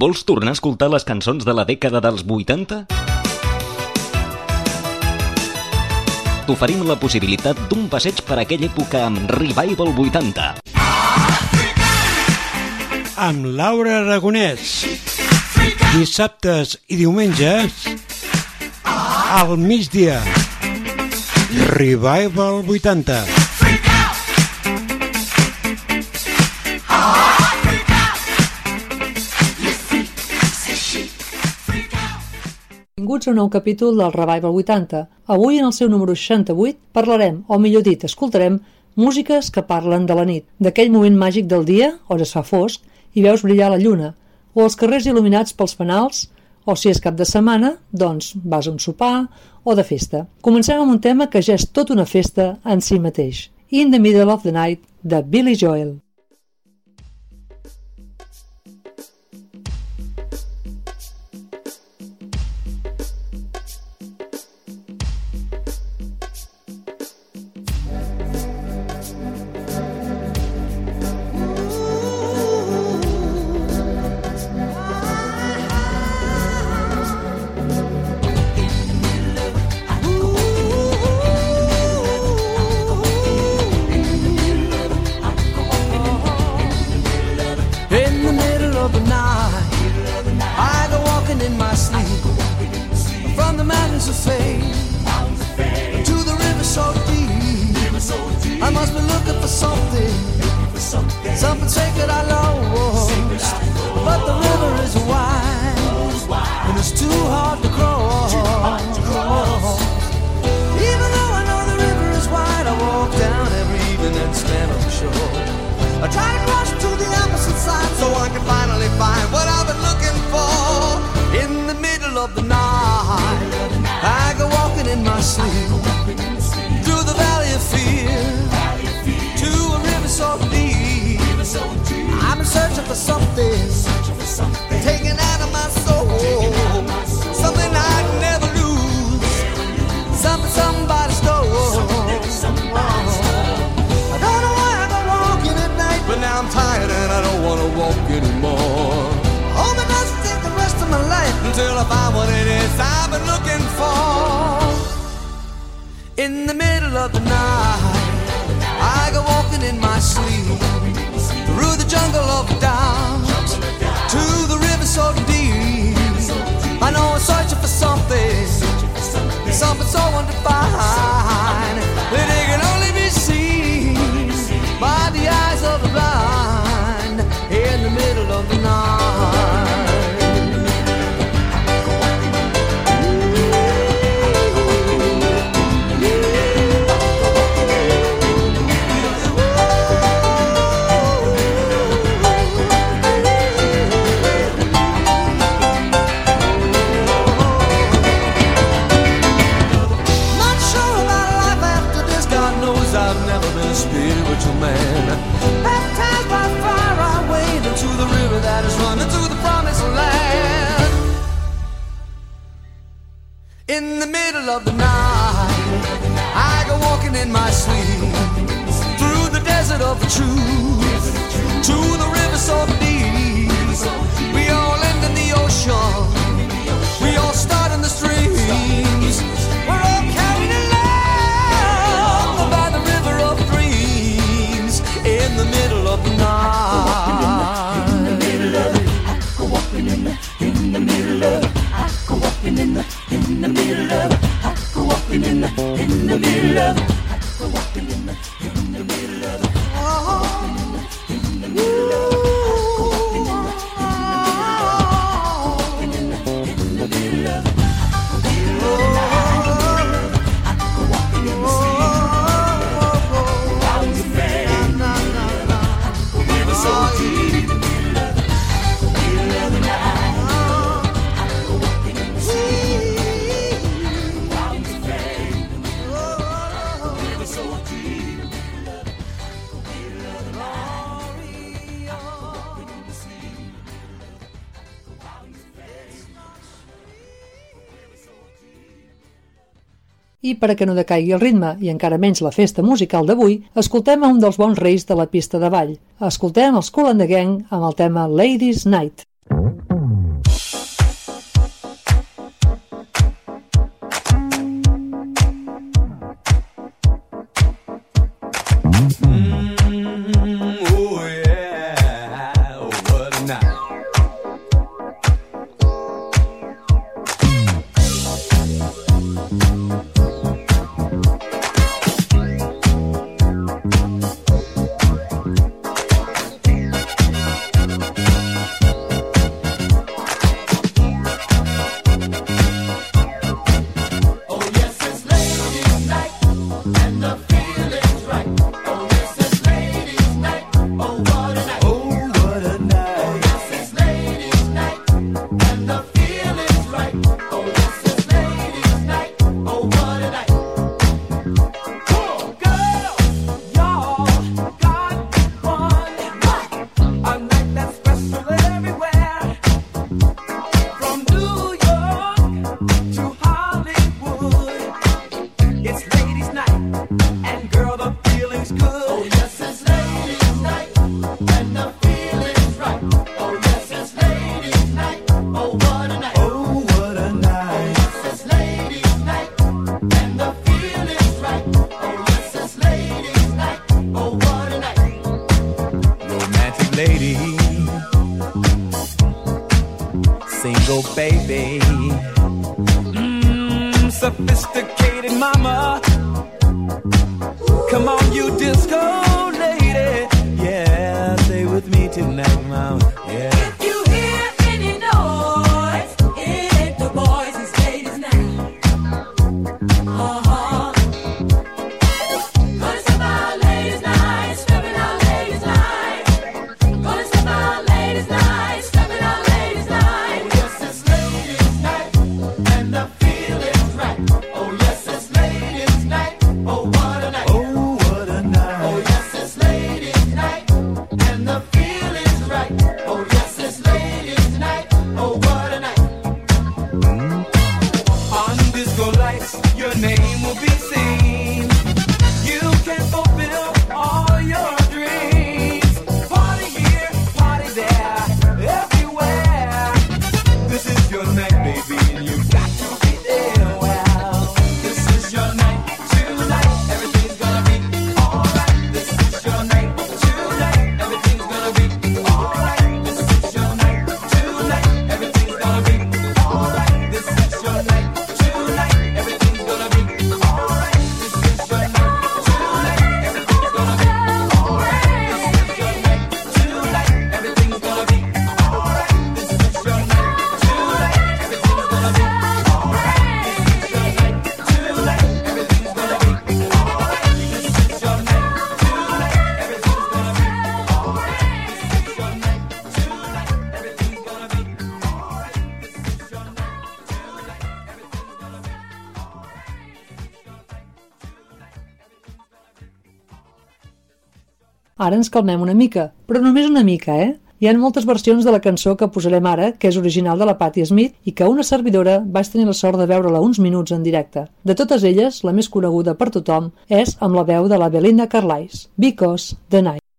Vols tornar a escoltar les cançons de la dècada dels 80? T'oferim la possibilitat d'un passeig per aquella època amb Revival 80. Amb Laura Aragonès. Dissabtes i diumenges al migdia. Revival 80. Benvinguts a un nou capítol del Revival 80. Avui, en el seu número 68, parlarem, o millor dit, escoltarem, músiques que parlen de la nit, d'aquell moment màgic del dia, on es fa fosc, i veus brillar la lluna, o els carrers il·luminats pels fanals, o si és cap de setmana, doncs vas a un sopar o de festa. Comencem amb un tema que ja és tot una festa en si mateix. In the Middle of the Night, de Billy Joel. Be looking for something, something sacred I lost. But the river is wide and it's too hard to cross. Even though I know the river is wide, I walk down every evening and stand on the shore. I try to cross to the opposite side so I can finally find what I've been looking for. In the middle of the night, I go walking in my sleep I'm in searching for something, taken out of my soul, something I'd never lose, something somebody stole. I don't know why I go walking at night, but now I'm tired and I don't wanna walk anymore. Hope it doesn't take the rest of my life until I find what it is I've been looking for. In the middle of the night, I go walking in my sleep through the jungle of doubt to the river so deep. I know I'm searching for something, something so undefined that it can only be seen by the eyes of the blind the middle of the night, I go walking in my sleep through the desert of the truth to the river so deep. We all end in the ocean. We all start in the streams. We're all carried along by the river of dreams in the middle of the night. In the middle of in the, in the middle of it. I go walking in the, in the middle the I per a que no decaigui el ritme, i encara menys la festa musical d'avui, escoltem a un dels bons reis de la pista de ball. Escoltem els Cool and the Gang amb el tema Ladies Night. Baby. Ara ens calmem una mica, però només una mica, eh? Hi ha moltes versions de la cançó que posarem ara, que és original de la Patti Smith i que una servidora vaig tenir la sort de veure-la uns minuts en directe. De totes elles, la més coneguda per tothom és amb la veu de la Belinda Carlisle, Because the Night.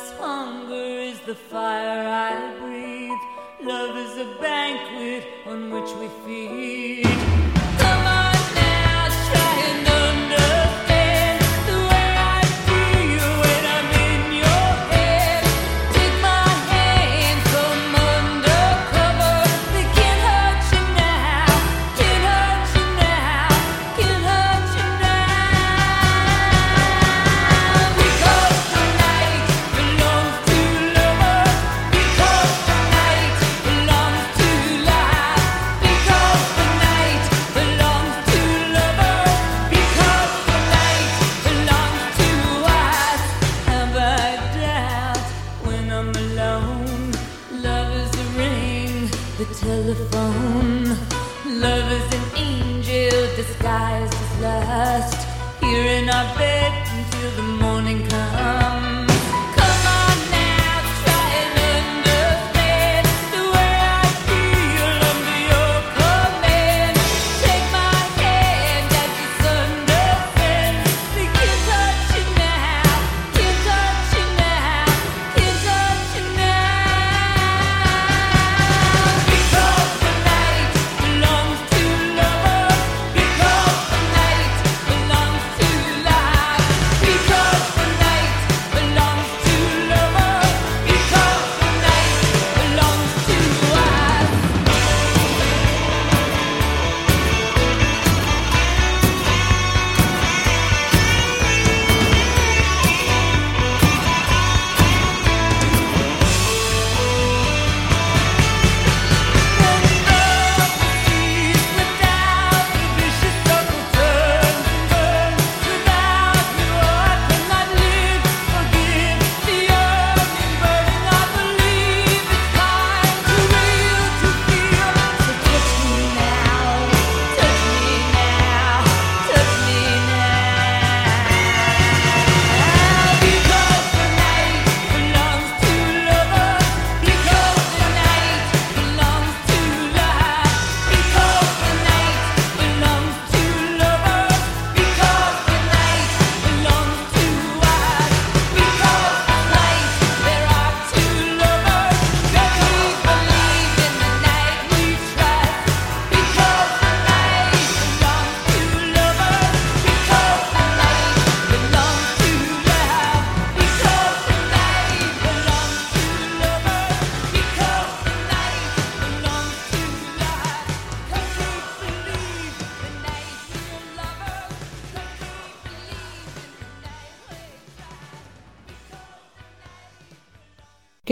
Hunger is the fire I breathe. Love is a banquet on which we feed.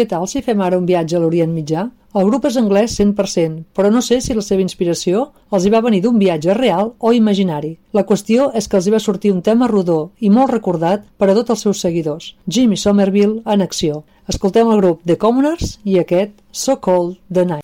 Què tal si fem ara un viatge a l'Orient Mitjà? El grup és anglès 100%, però no sé si la seva inspiració els hi va venir d'un viatge real o imaginari. La qüestió és que els hi va sortir un tema rodó i molt recordat per a tots els seus seguidors. Jimmy Somerville en acció. Escoltem el grup The Commoners i aquest So Cold the Night.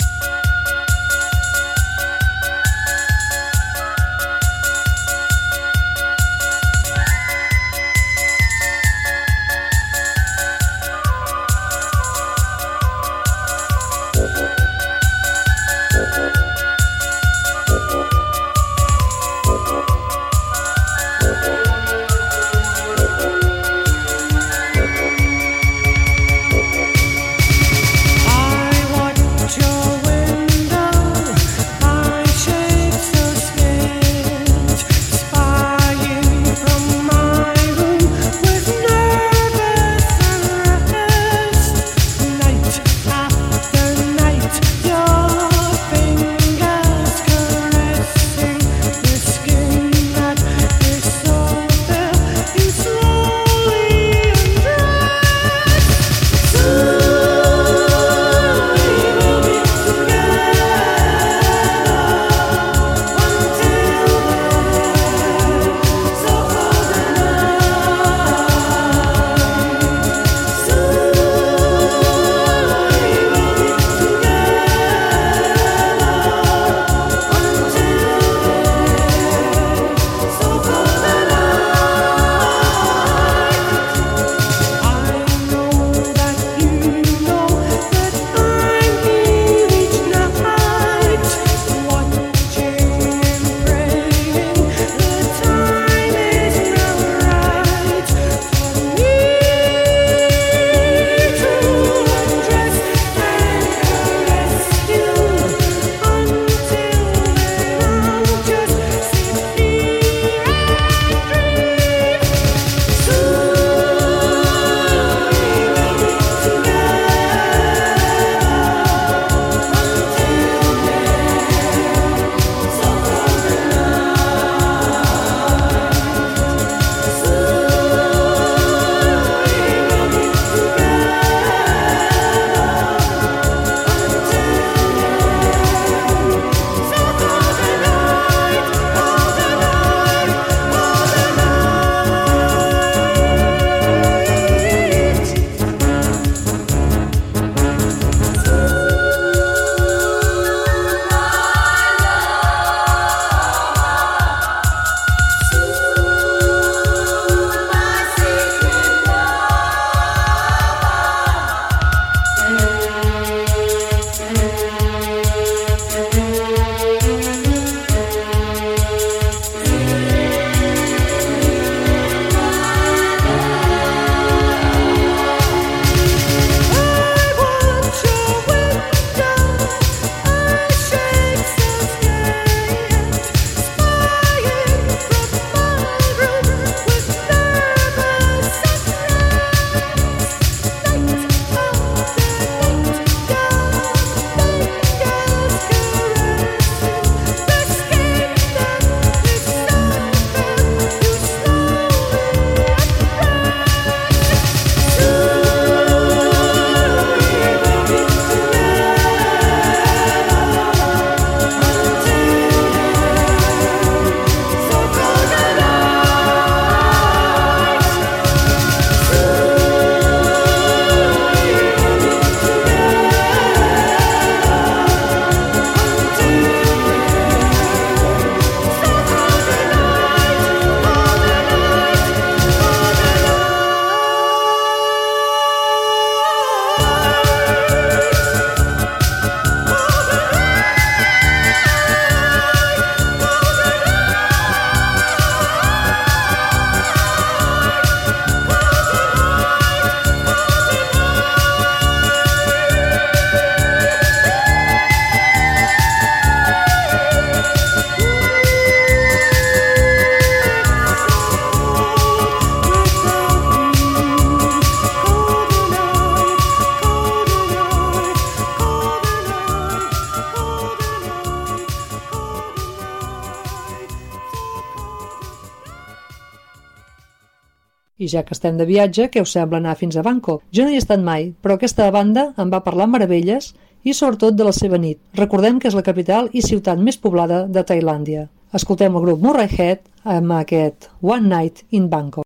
I ja que estem de viatge, què us sembla anar fins a Bangkok? Jo no hi he estat mai, però aquesta banda em va parlar meravelles i sobretot de la seva nit. Recordem que és la capital i ciutat més poblada de Tailàndia. Escoltem el grup Murrayhead amb aquest One Night in Bangkok.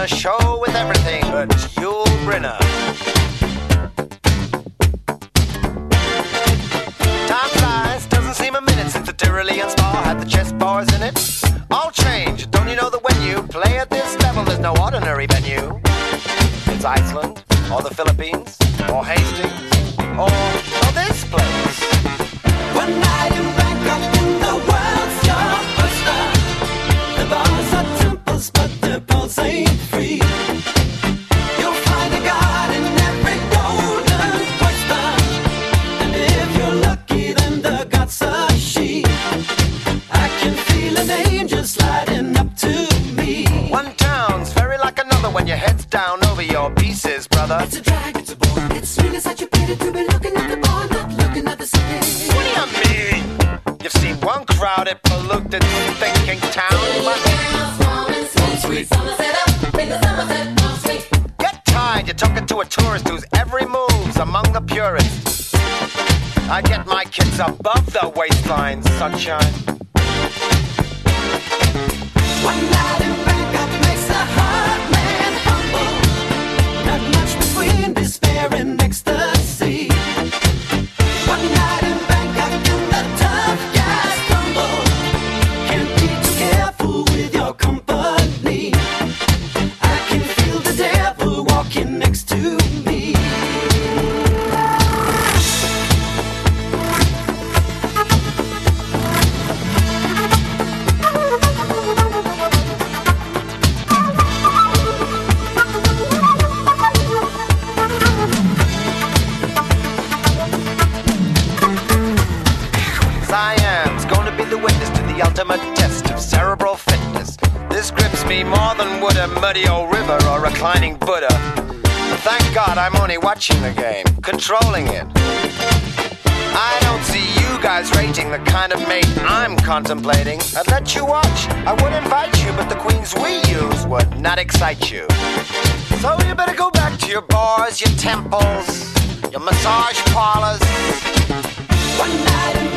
a show. above the waistline, sunshine. watching the game, controlling it. I don't see you guys rating the kind of mate I'm contemplating. I'd let you watch, I would invite you, but the queens we use would not excite you. So you better go back to your bars, your temples, your massage parlors. One night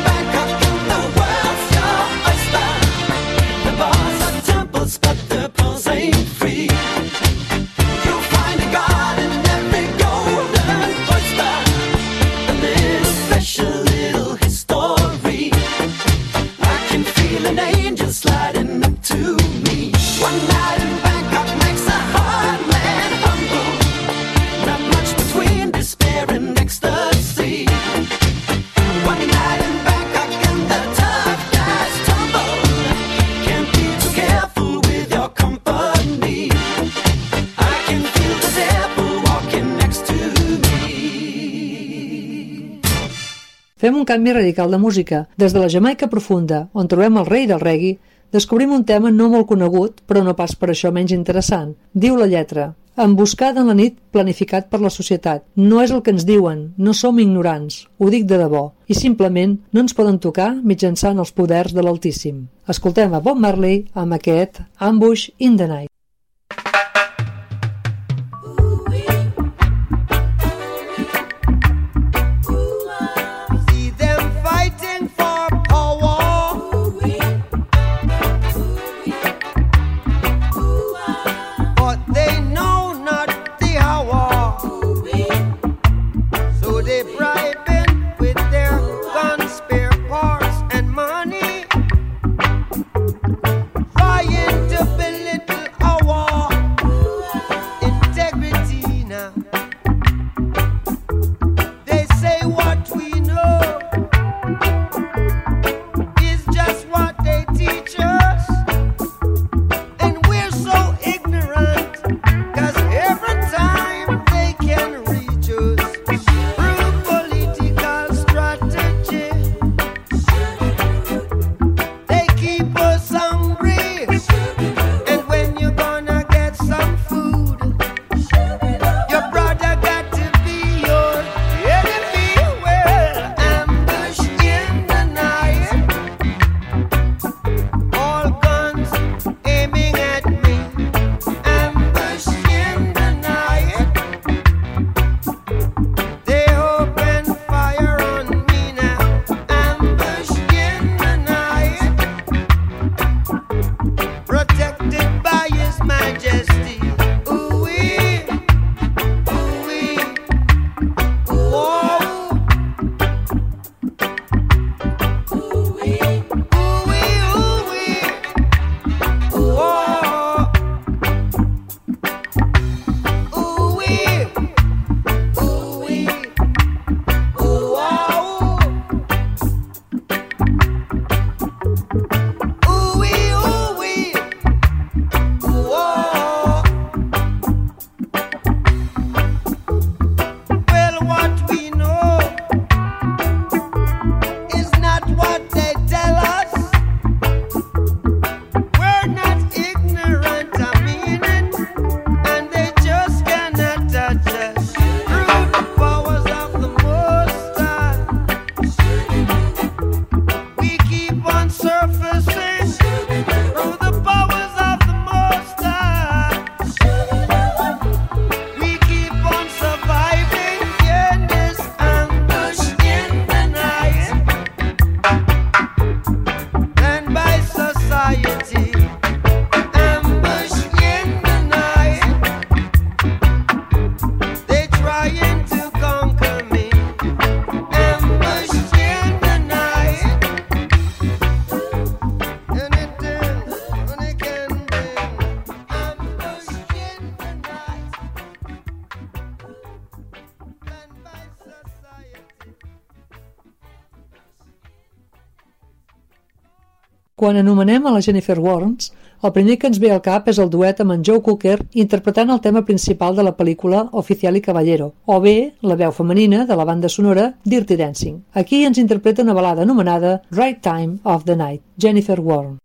Fem un canvi radical de música. Des de la Jamaica profunda, on trobem el rei del reggae, descobrim un tema no molt conegut, però no pas per això menys interessant. Diu la lletra, emboscada en la nit planificat per la societat. No és el que ens diuen, no som ignorants, ho dic de debò, i simplement no ens poden tocar mitjançant els poders de l'Altíssim. Escoltem a Bob Marley amb aquest Ambush in the Night. Quan anomenem a la Jennifer Warnes, el primer que ens ve al cap és el duet amb en Joe Cooker interpretant el tema principal de la pel·lícula Oficial i Caballero, o bé la veu femenina de la banda sonora Dirty Dancing. Aquí ens interpreta una balada anomenada Right Time of the Night, Jennifer Warnes.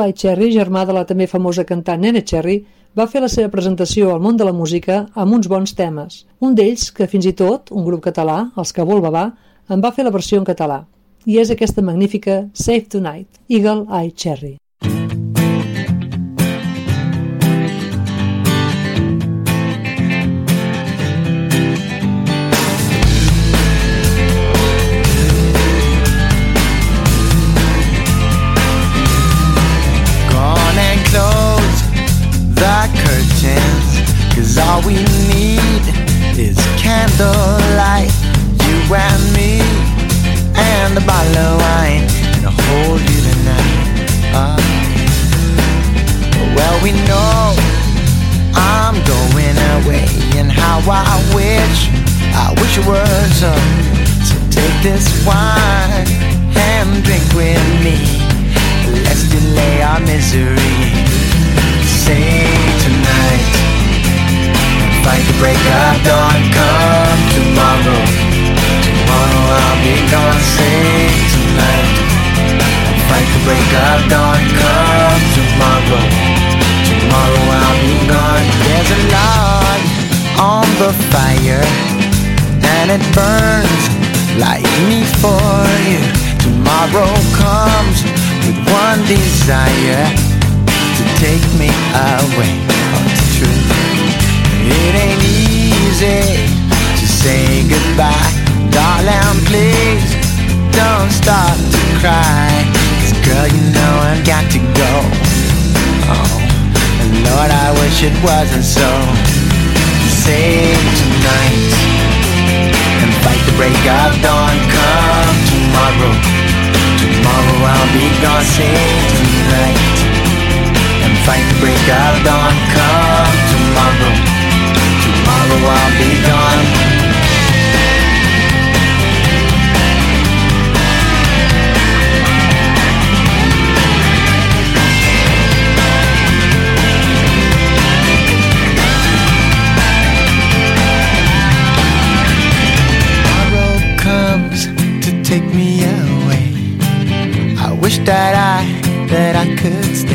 Eye Cherry, germà de la també famosa cantant Nene Cherry, va fer la seva presentació al món de la música amb uns bons temes. Un d'ells, que fins i tot, un grup català, els que vol Babà, en va fer la versió en català. I és aquesta magnífica Save Tonight, Eagle Eye Cherry. We need is candlelight. You and me, and a bottle of wine, and a hold you tonight. Ah. well, we know I'm going away, and how I wish, I wish it were so. So take this wine and drink with me. Let's delay our misery. Say tonight, fight the break of dawn. Come tomorrow, tomorrow I'll be gone. Say tonight, fight the break of dawn. Come tomorrow, tomorrow I'll be gone. There's a log on the fire, and it burns like me for you. Tomorrow comes with one desire to take me away. It ain't easy to say goodbye, darling. Please don't start to cry. 'Cause girl, you know I've got to go. Oh, and Lord, I wish it wasn't so. Save tonight. And fight the break of dawn. Come tomorrow. Tomorrow I'll be gone. Sing tonight and fight the break of dawn. Come tomorrow. Tomorrow I'll be gone. tomorrow comes to take me away. I wish that I, that I could stay.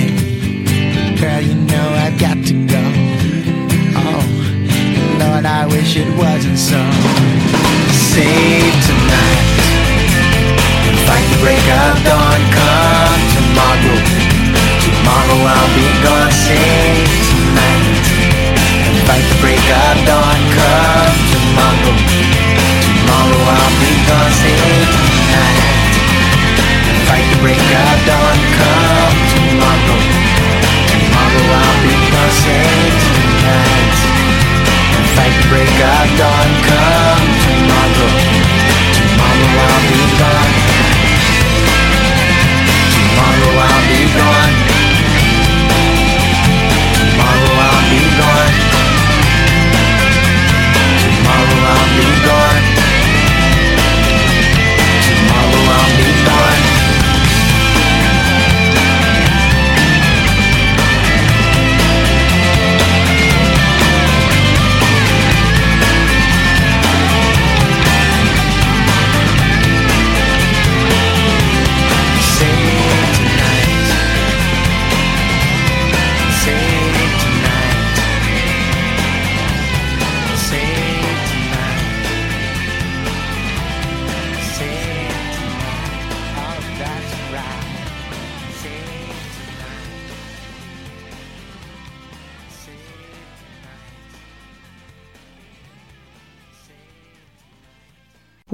I wish it wasn't so. Save tonight fight the break of dawn. Come tomorrow. Tomorrow I'll be gone. Save tonight fight the break of dawn. Come tomorrow. Tomorrow I'll be gone, save tonight fight the break of dawn, come tomorrow Tomorrow I'll be gone, save fight the break of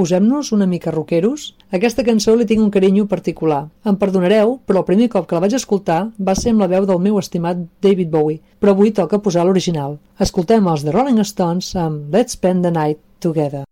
Posem-nos una mica roqueros? Aquesta cançó li tinc un carinyo particular. Em perdonareu, però el primer cop que la vaig escoltar va ser amb la veu del meu estimat David Bowie, però avui toca posar l'original. Escoltem els The Rolling Stones amb Let's Spend the Night Together.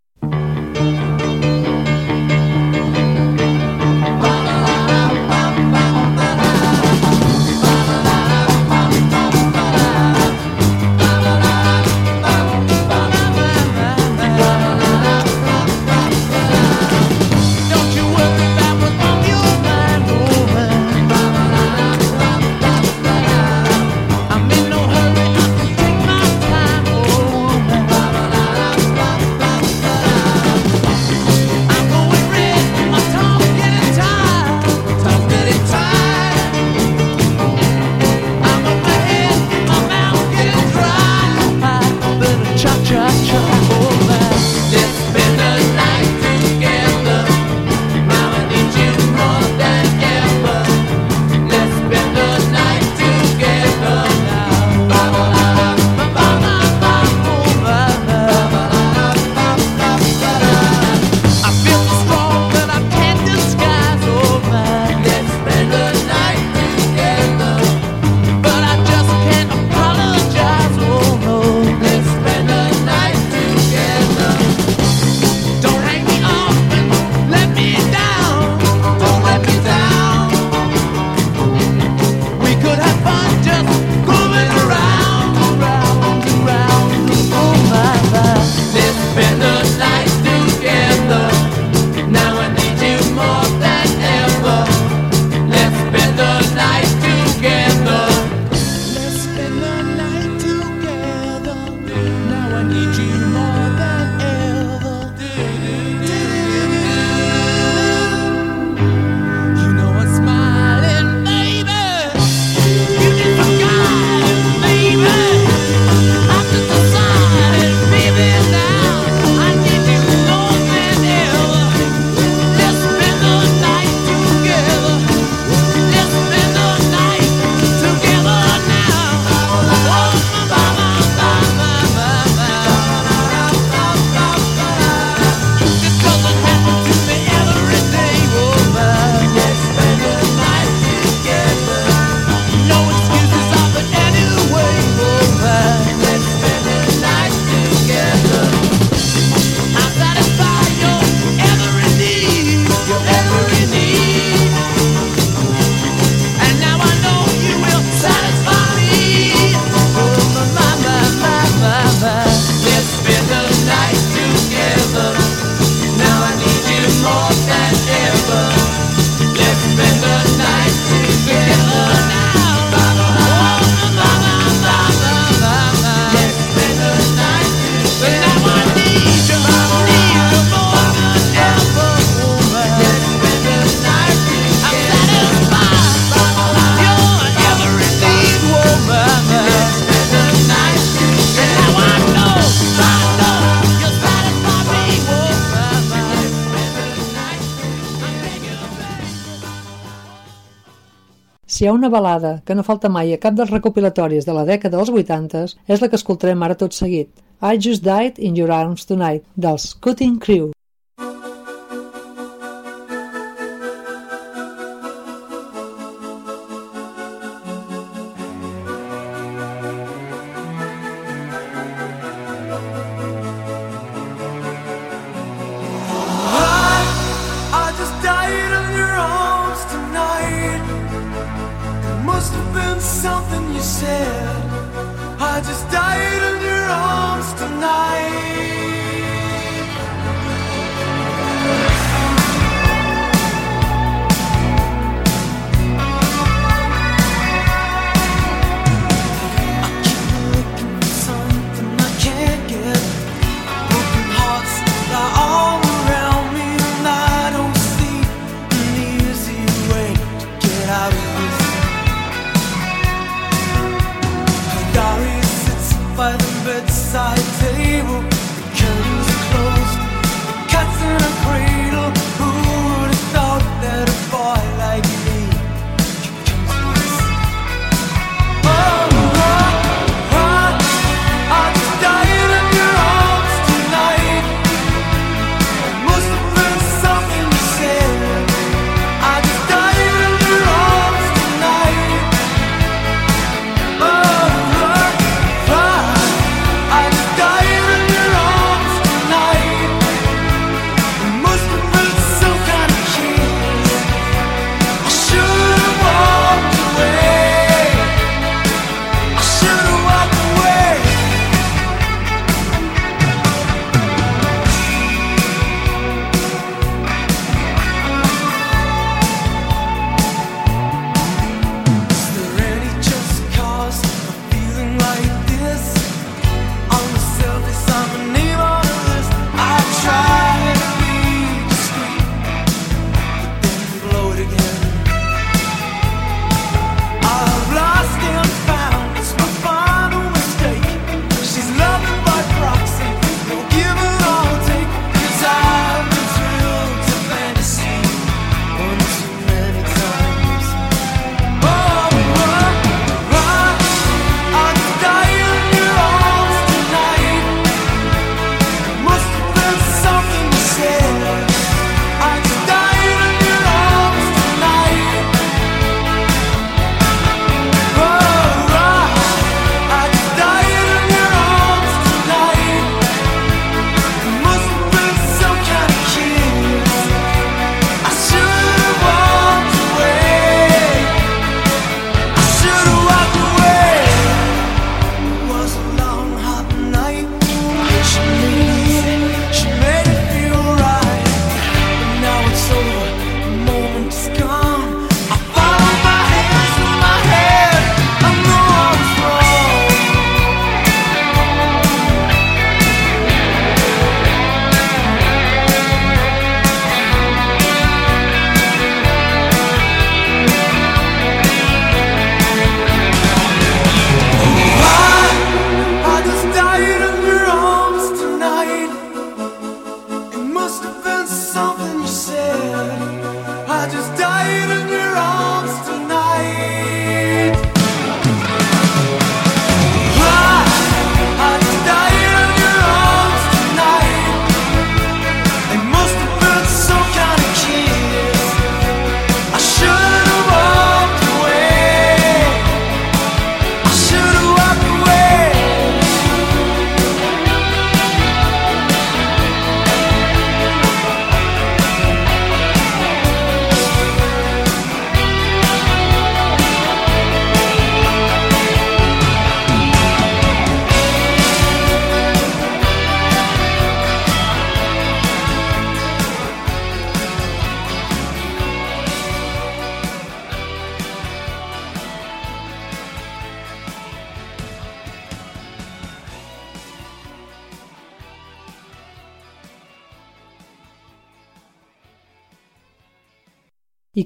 ha una balada que no falta mai a cap dels recopilatoris de la dècada dels 80 és la que escoltarem ara tot seguit. I Just Died in Your Arms Tonight, dels Cutting Crew.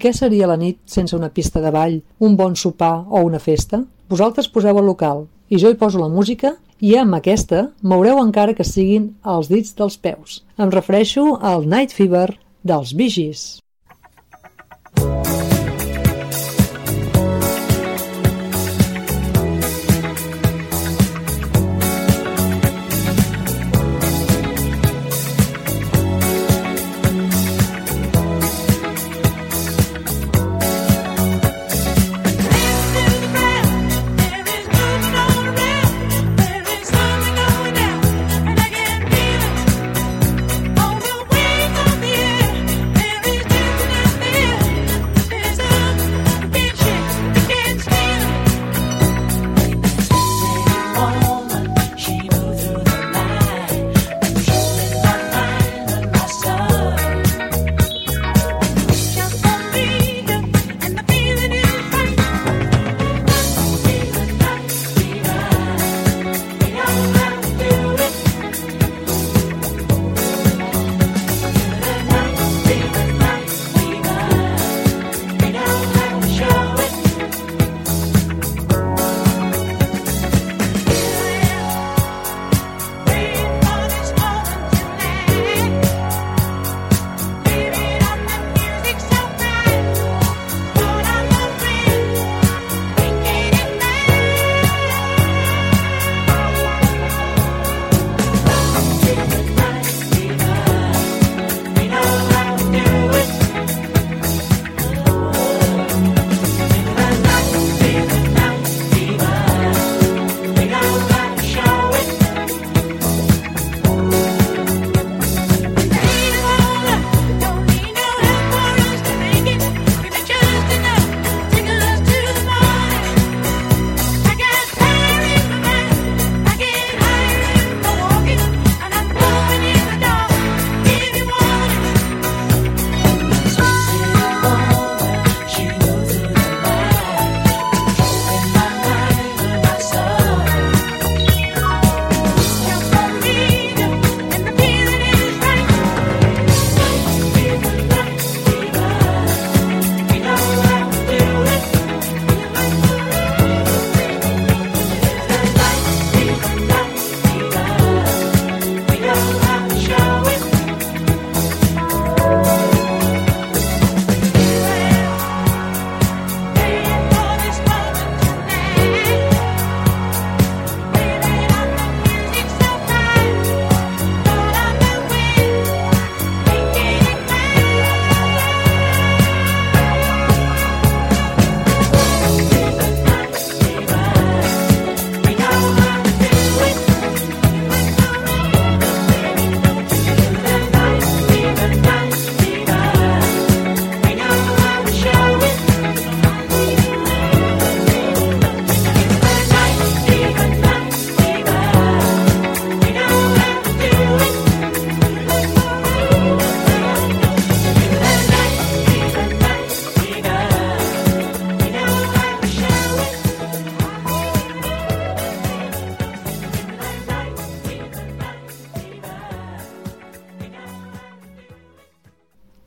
què seria la nit sense una pista de ball, un bon sopar o una festa? Vosaltres poseu el local i jo hi poso la música i amb aquesta m'haureu encara que siguin els dits dels peus. Em refereixo al Night Fever dels Bee Gees.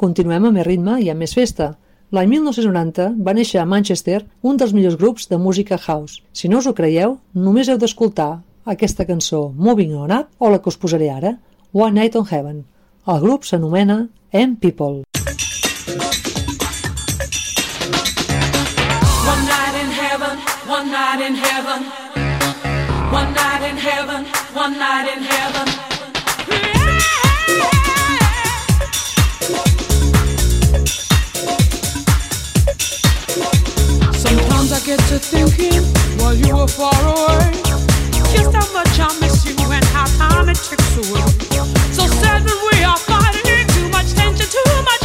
Continuem amb més ritme i amb més festa. L'any 1990 va néixer a Manchester un dels millors grups de música house. Si no us ho creieu, només heu d'escoltar aquesta cançó Moving On Up o la que us posaré ara, One Night on Heaven. El grup s'anomena M People. One night in heaven, one night in heaven. One night in heaven, one night in heaven. Sometimes get to thinking while you were far away, just how much I miss you and how time it ticks away. So sad when we are fighting, too much tension, too much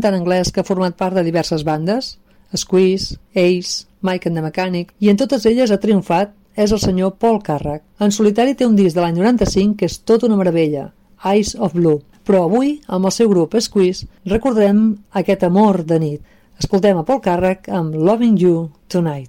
cantant anglès que ha format part de diverses bandes, Squeeze, Ace, Mike and the Mechanic, i en totes elles ha triomfat és el senyor Paul Carrack. En solitari té un disc de l'any 95 que és tot una meravella, Eyes of Blue. Però avui, amb el seu grup Squeeze, recordarem aquest amor de nit. Escoltem a Paul Carrack amb Loving You Tonight.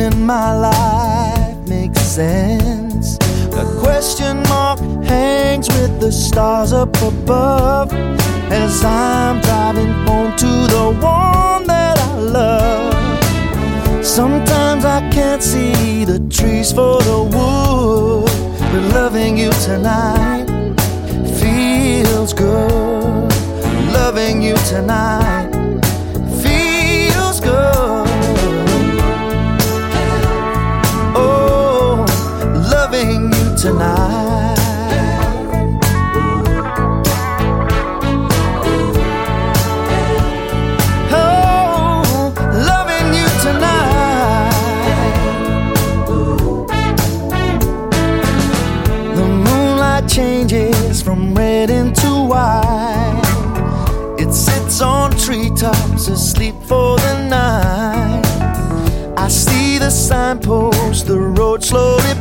In my life makes sense. The question mark hangs with the stars up above as I'm driving home to the one that I love. Sometimes I can't see the trees for the wood, but loving you tonight feels good. Loving you tonight tonight. Oh, loving you tonight. The moonlight changes from red into white. It sits on treetops asleep for the night. I see the signpost, the road slowly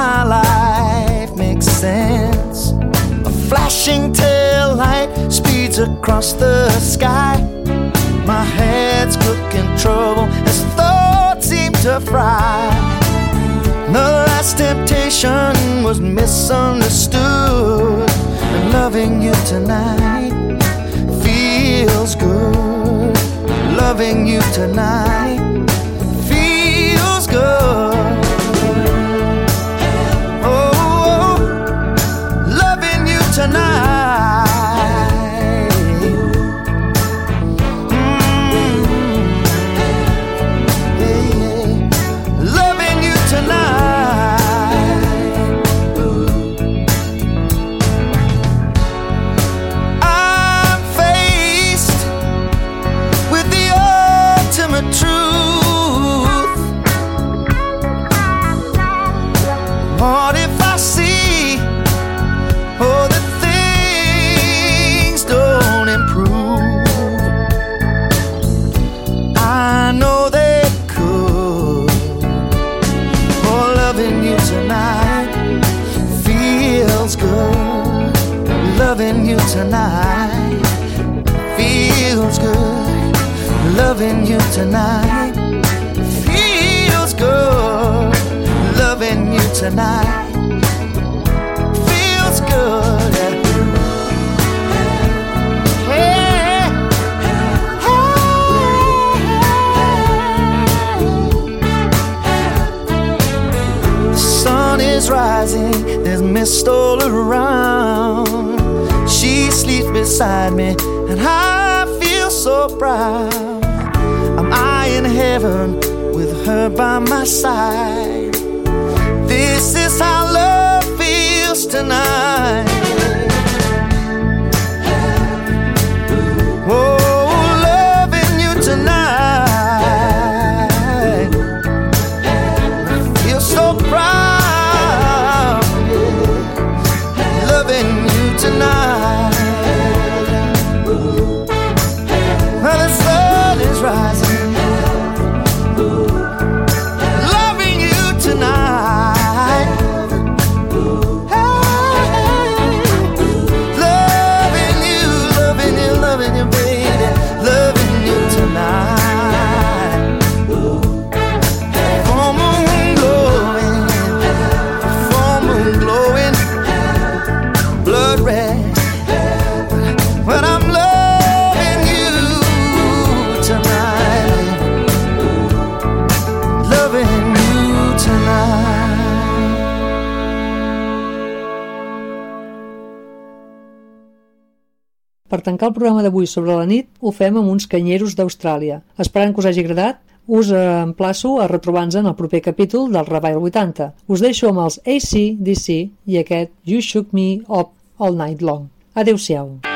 my life makes sense. A flashing tail light speeds across the sky. My head's cooking trouble as thoughts seem to fry. The last temptation was misunderstood. And loving you tonight feels good. Loving you tonight tonight feels good. The sun is rising, there's mist all around. She sleeps beside me, and I feel so proud. I'm I in heaven with her by my side? This is how love feels tonight. Per tancar el programa d'avui sobre la nit, ho fem amb uns canyeros d'Austràlia. Esperant que us hagi agradat, us emplaço a retrobar-nos en el proper capítol del Revival 80. Us deixo amb els AC/DC i aquest You Shook Me Up All Night Long. Adeu-siau.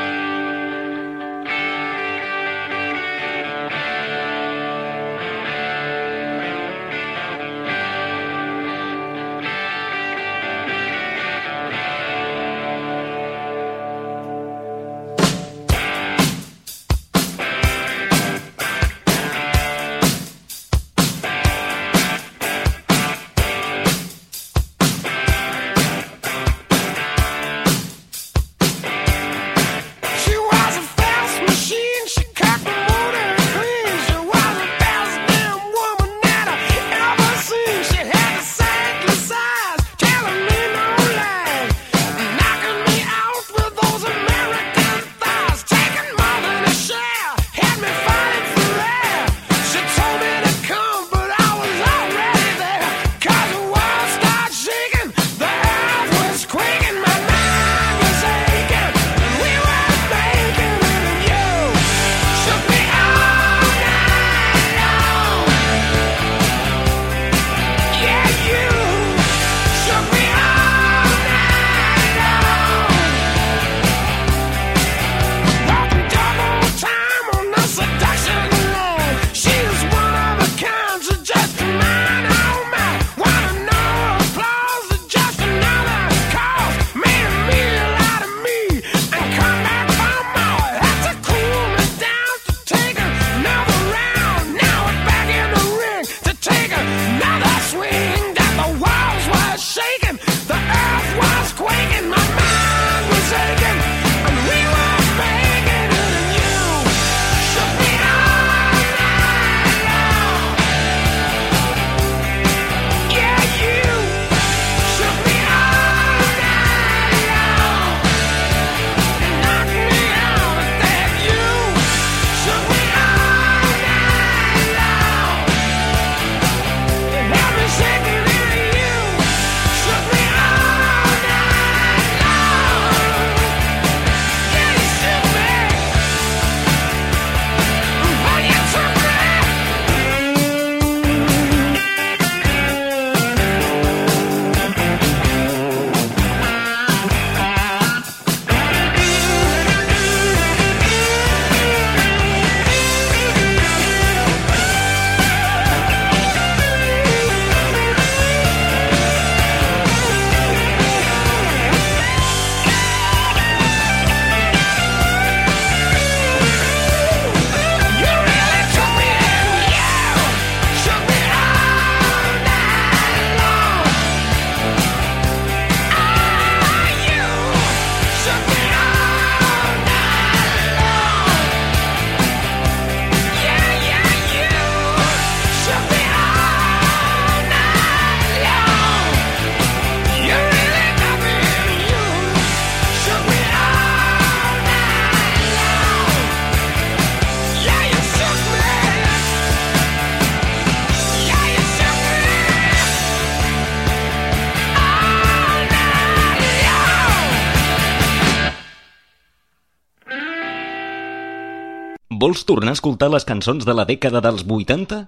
Tornar a escoltar les cançons de la dècada dels 80?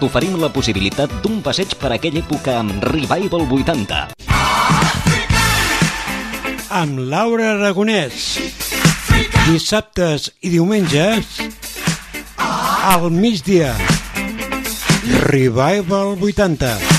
T'oferim la possibilitat d'un passeig per aquella època amb Revival 80. Amb Laura Aragonès. Dissabtes i diumenges al migdia. Revival 80.